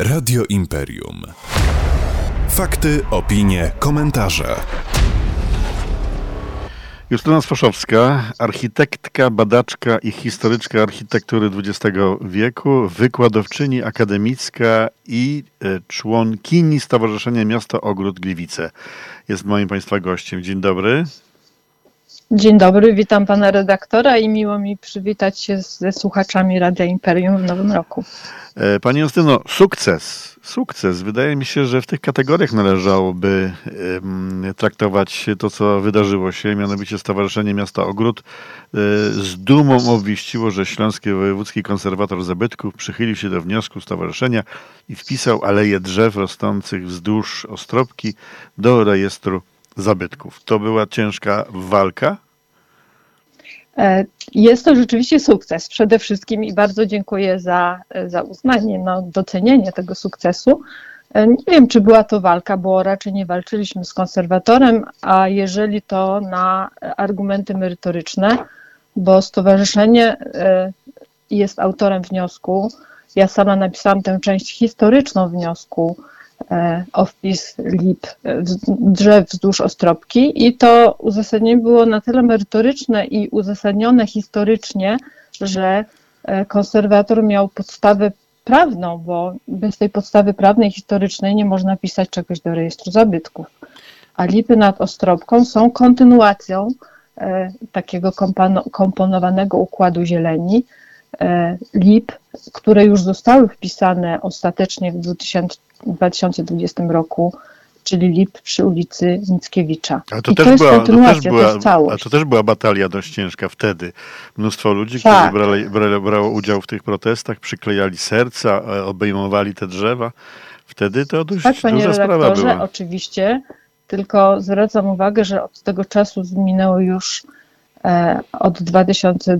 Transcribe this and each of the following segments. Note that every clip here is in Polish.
Radio Imperium. Fakty, opinie, komentarze. Justyna Sfoszowska, architektka, badaczka i historyczka architektury XX wieku, wykładowczyni akademicka i e, członkini Stowarzyszenia Miasta Ogród Gliwice. Jest moim Państwa gościem. Dzień dobry. Dzień dobry, witam pana redaktora i miło mi przywitać się ze słuchaczami Radia Imperium w nowym roku. E, Pani Justyno, sukces. Sukces. Wydaje mi się, że w tych kategoriach należałoby traktować to, co wydarzyło się. Mianowicie Stowarzyszenie Miasta Ogród um, z dumą obwieściło, że Śląski Wojewódzki Konserwator Zabytków przychylił się do wniosku stowarzyszenia i wpisał aleje drzew rosnących wzdłuż Ostropki do rejestru zabytków. To była ciężka walka? E, jest to rzeczywiście sukces przede wszystkim i bardzo dziękuję za, za uznanie, no, docenienie tego sukcesu. E, nie wiem, czy była to walka, bo raczej nie walczyliśmy z konserwatorem, a jeżeli to na argumenty merytoryczne, bo stowarzyszenie e, jest autorem wniosku. Ja sama napisałam tę część historyczną wniosku E, o wpis lip e, drzew wzdłuż Ostropki i to uzasadnienie było na tyle merytoryczne i uzasadnione historycznie, że e, konserwator miał podstawę prawną, bo bez tej podstawy prawnej historycznej nie można pisać czegoś do rejestru zabytków. A lipy nad Ostropką są kontynuacją takiego komponowanego układu zieleni, lip, które już zostały wpisane ostatecznie w 2000 w 2020 roku, czyli LIP przy ulicy Mickiewicza. To, I też to była, to, też była, to. A to też była batalia dość ciężka wtedy. Mnóstwo ludzi, tak. którzy brali, brali, brało udział w tych protestach, przyklejali serca, e, obejmowali te drzewa. Wtedy to dość tak, panie duża sprawa była. oczywiście, tylko zwracam uwagę, że od tego czasu minęło już e, od 2000,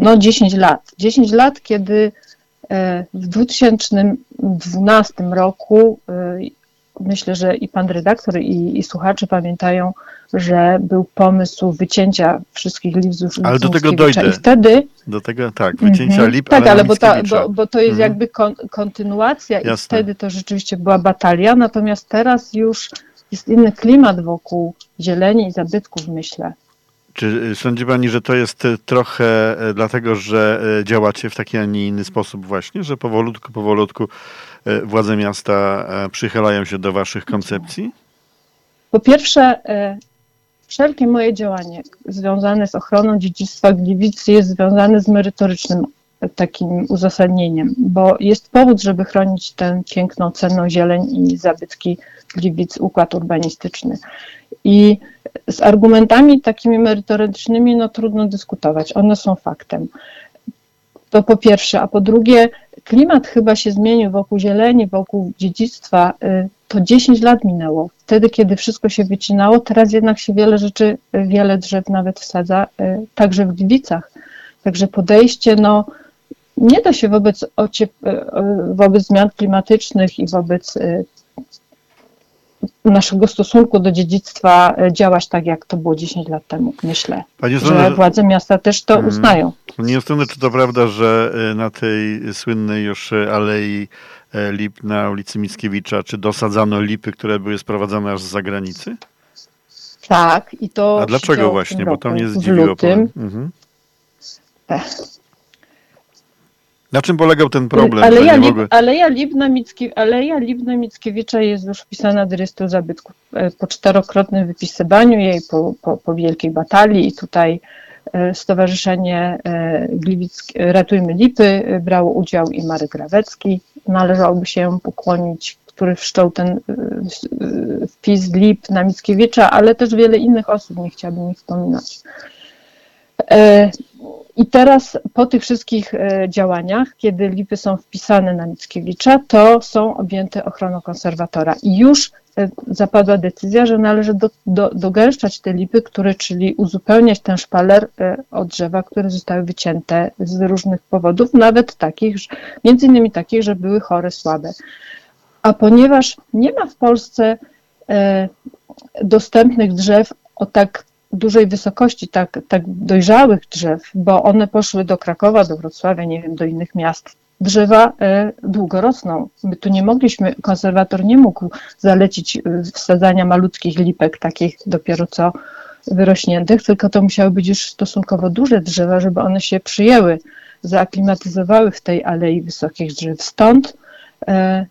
no 10 lat. 10 lat, kiedy E, w 2012 roku e, myślę, że i pan redaktor, i, i słuchacze pamiętają, że był pomysł wycięcia wszystkich lip z Ale do tego dojdę. I wtedy... Do tego, tak, wycięcia mm -hmm. lip, Tak, ale, ale bo, ta, bo, bo, to jest mm -hmm. jakby kon, kontynuacja Jasne. i wtedy to rzeczywiście była batalia, natomiast teraz już jest inny klimat wokół zieleni i zabytków, myślę. Czy sądzi Pani, że to jest e, trochę e, dlatego, że działacie w taki, a nie inny sposób właśnie, że powolutku, powolutku władze miasta przychylają się do Waszych koncepcji? Po pierwsze, wszelkie moje działanie związane z ochroną dziedzictwa Gliwicy jest związane z merytorycznym takim uzasadnieniem, bo jest powód, żeby chronić tę piękną, cenną zieleń i zabytki Gliwic, układ urbanistyczny. I z argumentami takimi merytorycznymi no trudno dyskutować, one są faktem. To po pierwsze, a po drugie, klimat chyba się zmienił wokół zieleni, wokół dziedzictwa. Y, to 10 lat minęło. Wtedy, kiedy wszystko się wycinało, teraz jednak się wiele rzeczy, wiele drzew nawet wsadza, y, także w Gliwicach. Także podejście, no, nie da się wobec, y, wobec zmian klimatycznych i wobec naszego stosunku do dziedzictwa e, działać tak, jak to było 10 lat temu, myślę. Panie że władze miasta też to mhm. uznają. Nie Justyny, czy to prawda, że e, na tej słynnej już e, alei lip na ulicy Mickiewicza, czy dosadzano lipy, które były sprowadzane aż z zagranicy? Tak, i to. A dlaczego właśnie? Bo to mnie zdziwiło. Mhm. Na czym polegał ten problem? Aleja, Lib, mogły... Aleja, Libna Micki, Aleja Libna Mickiewicza jest już wpisana do rejestru zabytków e, po czterokrotnym wypisywaniu jej, po, po, po wielkiej batalii i tutaj e, Stowarzyszenie e, Gliwick, Ratujmy Lipy brało udział i Marek Grawecki. Należałoby się pokłonić, który wszczął ten wpis Lip na Mickiewicza, ale też wiele innych osób, nie chciałabym ich wspominać. I teraz po tych wszystkich e, działaniach, kiedy lipy są wpisane na Mickiewicza, to są objęte ochroną konserwatora. I już e, zapadła decyzja, że należy do, do, dogęszczać te lipy, które, czyli uzupełniać ten szpaler e, od drzewa, które zostały wycięte z różnych powodów, nawet takich, między innymi takich, że były chore, słabe. A ponieważ nie ma w Polsce dostępnych drzew o tak dużej wysokości, tak, tak dojrzałych drzew, bo one poszły do Krakowa, do Wrocławia, nie wiem, do innych miast, drzewa e, długo rosną. My tu nie mogliśmy, konserwator nie mógł zalecić e, wsadzania malutkich lipek, takich dopiero co wyrośniętych, tylko to musiały być już stosunkowo duże drzewa, żeby one się przyjęły, zaaklimatyzowały w tej alei wysokich drzew. Stąd e,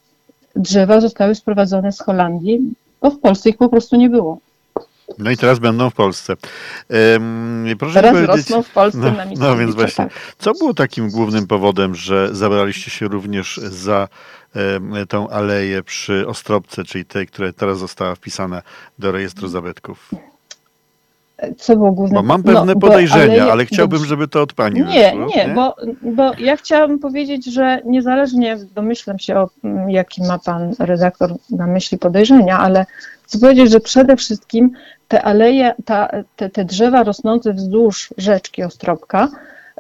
drzewa zostały sprowadzone z Holandii, bo w Polsce ich po prostu nie było. No i teraz będą w Polsce. proszę teraz powiedzieć, rosną w Polsce no, na No więc właśnie, tak. co było takim głównym powodem, że zabraliście się również za tą aleję przy Ostrobce, czyli tej, która teraz została wpisana do rejestru zabytków? Co było. Bo mam pewne no, podejrzenia, ale, ale chciałbym, żeby to od Pani Nie, wyszło, nie, nie? Bo, bo ja chciałabym powiedzieć, że niezależnie, domyślam się, o mm, jaki ma Pan redaktor na myśli podejrzenia, ale chcę powiedzieć, że przede wszystkim te aleje, ta, te, te drzewa rosnące wzdłuż rzeczki Ostrobka,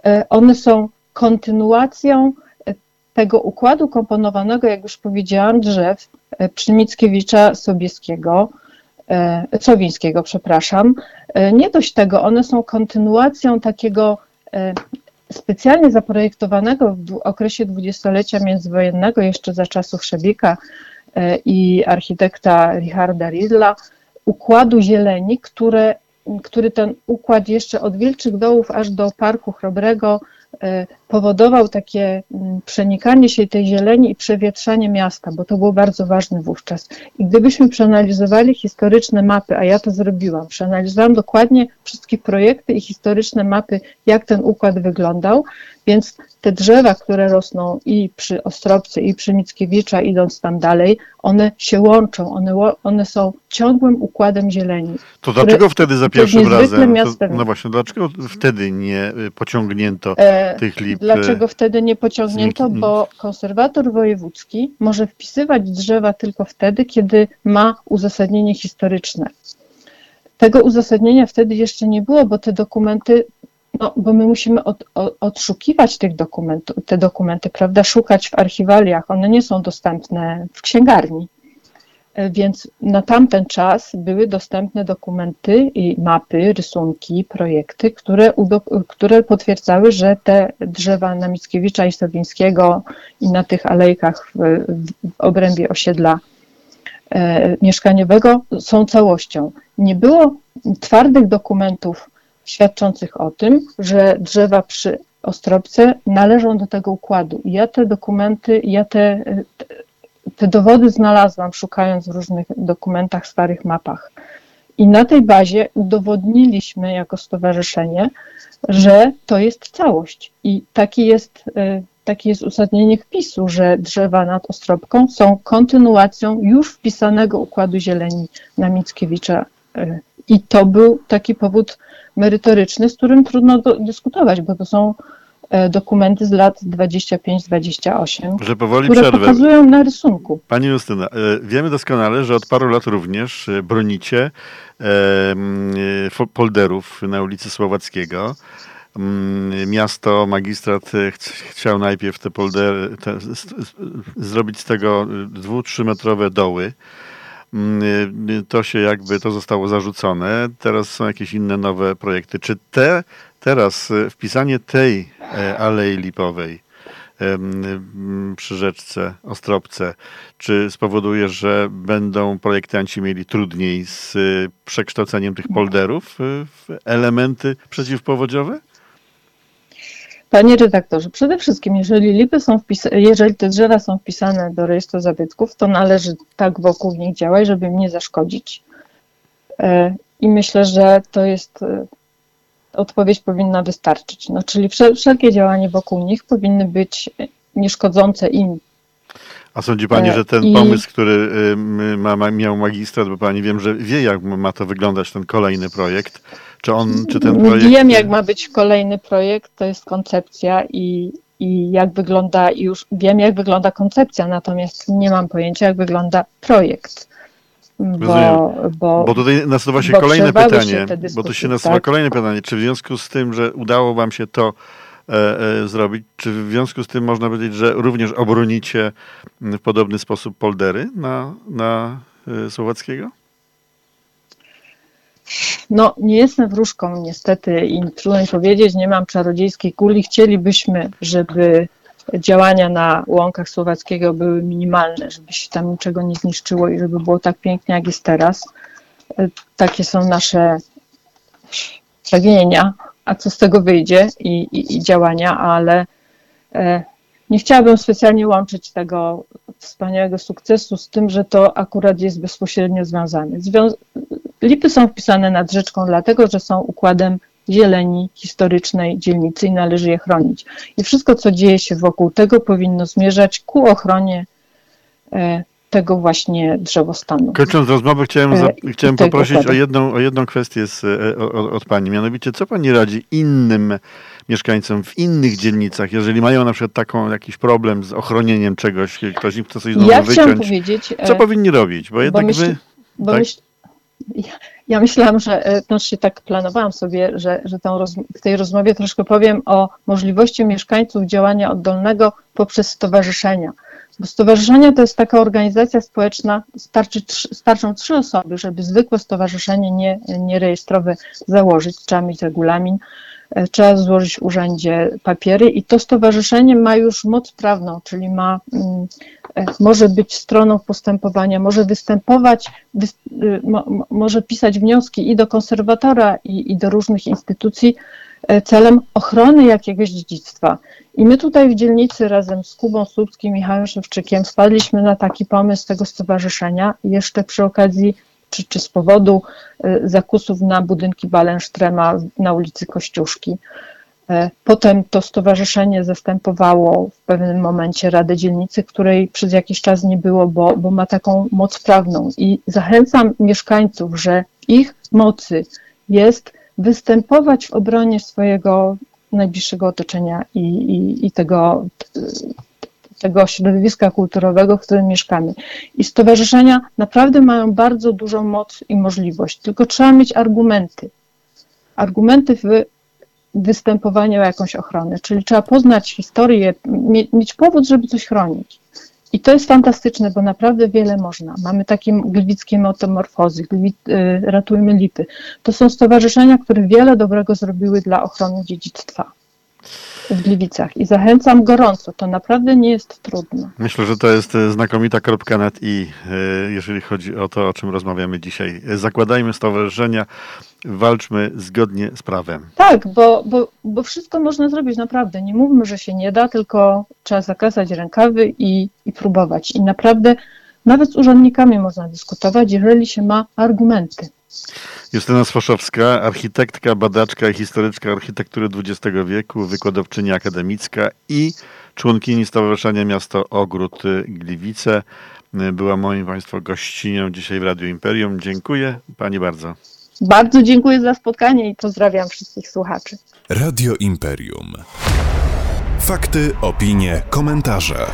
e, one są kontynuacją e, tego układu komponowanego, jak już powiedziałam, drzew e, przy Mickiewicza Sobieskiego, Sowińskiego, przepraszam. Nie dość tego, one są kontynuacją takiego specjalnie zaprojektowanego w okresie dwudziestolecia międzywojennego, jeszcze za czasów Szebika i architekta Richarda Ridla, układu zieleni, które, który ten układ jeszcze od Wilczych Dołów aż do Parku Chrobrego e, powodował takie mm, przenikanie się tej zieleni i przewietrzanie miasta, bo to było bardzo ważne wówczas. I gdybyśmy przeanalizowali historyczne mapy, a ja to zrobiłam, przeanalizowałam dokładnie wszystkie projekty i historyczne mapy, jak ten układ wyglądał, więc te drzewa, które rosną i przy Ostrobce, i przy Mickiewicza, idąc tam dalej, one się łączą, one, one są ciągłym układem zieleni. To dlaczego wtedy za pierwszym razem, to, no właśnie, dlaczego wtedy nie y, pociągnięto e, tych lip? Dlaczego wtedy nie pociągnięto? Bo konserwator wojewódzki może wpisywać drzewa tylko wtedy, kiedy ma uzasadnienie historyczne. Tego uzasadnienia wtedy jeszcze nie było, bo te dokumenty no, bo my musimy od, od, odszukiwać tych dokumentów, te dokumenty, prawda, szukać w archiwaliach, one nie są dostępne w księgarni. E, więc na tamten czas były dostępne dokumenty i mapy, rysunki, projekty, które, które potwierdzały, że te drzewa na Mickiewicza i Sowińskiego i na tych alejkach w, w obrębie osiedla e, mieszkaniowego są całością. Nie było twardych dokumentów świadczących o tym, że drzewa przy Ostrobce należą do tego układu. Ja te dokumenty, ja te, te dowody znalazłam, szukając w różnych dokumentach, starych mapach. I na tej bazie udowodniliśmy jako stowarzyszenie, że to jest całość. I taki jest, e, takie jest uzasadnienie wpisu, że drzewa nad Ostrobką są kontynuacją już wpisanego układu zieleni na Mickiewicza. I to był taki powód merytoryczny, z którym trudno dyskutować, bo to są e, dokumenty z lat 25-28, że powoli które przerwę. pokazują na rysunku. Pani Justyna, e, wiemy doskonale, że od paru lat również e, bronicie polderów na ulicy Słowackiego. Miasto, magistrat chciał najpierw te poldery, te, zrobić z tego dwu, trzymetrowe doły. Mm, y, to się jakby, to zostało zarzucone. Teraz są jakieś inne nowe projekty. Czy te, teraz y, wpisanie tej e, Alei Lipowej przy rzeczce Ostropce, czy spowoduje, że będą projektanci mieli trudniej z y, przekształceniem tych polderów w elementy przeciwpowodziowe? Panie redaktorze, przede wszystkim, jeżeli lipy są jeżeli te drzewa są wpisane do rejestru zabytków, to należy tak wokół nich działać, żeby im nie zaszkodzić. E, I myślę, że to jest e, odpowiedź powinna wystarczyć. No, czyli wszelkie działania wokół nich powinny być nieszkodzące im. A sądzi Pani, e, że ten I... pomysł, który ma, ma, miał magistrat, bo Pani wiem, że wie, jak ma to wyglądać ten kolejny projekt, czy on, czy ten projekt... Wiem, jak ma być kolejny projekt, to jest koncepcja i, i jak wygląda, już wiem, jak wygląda koncepcja, natomiast nie mam pojęcia, jak wygląda projekt. Bo, bo, bo tutaj nasuwa się kolejne pytanie, bo tu się nasuwa tak? kolejne pytanie, czy w związku z tym, że udało wam się to zrobić, czy w związku z tym można powiedzieć, że również obronicie w podobny sposób poldery na, na e, Słowackiego? No, nie jestem wróżką niestety i trudno mi powiedzieć, nie mam czarodziejskiej kuli. Chcielibyśmy, żeby działania na łąkach Słowackiego były minimalne, żeby się tam niczego nie zniszczyło i żeby było tak pięknie, jak jest teraz. Takie są nasze pragnienia, a co z tego wyjdzie i, i, i działania, ale nie chciałabym specjalnie łączyć tego wspaniałego sukcesu z tym, że to akurat jest bezpośrednio związane. Zwią Lipy są wpisane nad rzeczką dlatego, że są układem zieleni historycznej dzielnicy i należy je chronić. I wszystko, co dzieje się wokół tego, powinno zmierzać ku ochronie e, tego właśnie drzewostanu. Kończąc rozmowę, chciałem, za, e, chciałem poprosić o jedną, o jedną kwestię z, e, o, od Pani. Mianowicie, co Pani radzi innym mieszkańcom w innych dzielnicach, jeżeli mają na przykład taką jakiś problem z ochronieniem czegoś, ktoś im chce coś znowu ja wyciąć, powiedzieć, co powinni robić? Bo jednak bo myśl, wy... Bo tak? myśl, ja, ja myślałam, że się tak planowałam sobie, że, że roz, w tej rozmowie troszkę powiem o możliwości mieszkańców działania oddolnego poprzez stowarzyszenia. Bo stowarzyszenie to jest taka organizacja społeczna, starczy, starczą trzy osoby, żeby zwykłe stowarzyszenie nie, nie założyć, trzeba mieć regulamin, e, trzeba złożyć w urzędzie papiery i to stowarzyszenie ma już moc prawną, czyli ma mm, może być stroną postępowania, może występować, wy, y, mo, może pisać wnioski i do konserwatora, i, i do różnych instytucji e, celem ochrony jakiegoś dziedzictwa. I my tutaj w dzielnicy razem z Kubą Słupskim, Michałem Szewczykiem wpadliśmy na taki pomysł tego stowarzyszenia jeszcze przy okazji czy, czy z powodu y, zakusów na budynki Balensztrema na ulicy Kościuszki. E, potem to stowarzyszenie zastępowało w pewnym momencie Radę Dzielnicy, której przez jakiś czas nie było, bo, bo ma taką moc prawną. I zachęcam mieszkańców, że ich mocy jest występować w obronie swojego najbliższego otoczenia i, i, i tego, tego środowiska kulturowego, w którym mieszkamy. I stowarzyszenia naprawdę mają bardzo dużą moc i możliwość, tylko trzeba mieć argumenty. Argumenty w występowania o jakąś ochronę. Czyli trzeba poznać historię, mieć powód, żeby coś chronić. I to jest fantastyczne, bo naprawdę wiele można. Mamy takie gliwickie metamorfozy, gliwic, y, ratujmy lipy. To są stowarzyszenia, które wiele dobrego zrobiły dla ochrony dziedzictwa w Gliwicach i zachęcam gorąco, to naprawdę nie jest trudne. Myślę, że to jest e, znakomita kropka net i e, jeżeli chodzi o to, o czym rozmawiamy dzisiaj. Zakładajmy stowarzyszenia, walczmy zgodnie z prawem. Tak, bo, bo, bo wszystko można zrobić naprawdę. Nie mówmy, że się nie da, tylko trzeba zakasać rękawy i, i próbować. I naprawdę nawet z urzędnikami można dyskutować, jeżeli się ma argumenty. Justyna Swoszowska, architektka, badaczka i historyczka architektury XX wieku, wykładowczyni akademicka i członkini Stowarzyszenia Miasto Ogród Gliwice. Była moim Państwa gościnią dzisiaj w Radiu Imperium. Dziękuję Pani bardzo. Bardzo dziękuję za spotkanie i pozdrawiam wszystkich słuchaczy. Radio Imperium. Fakty, opinie, komentarze.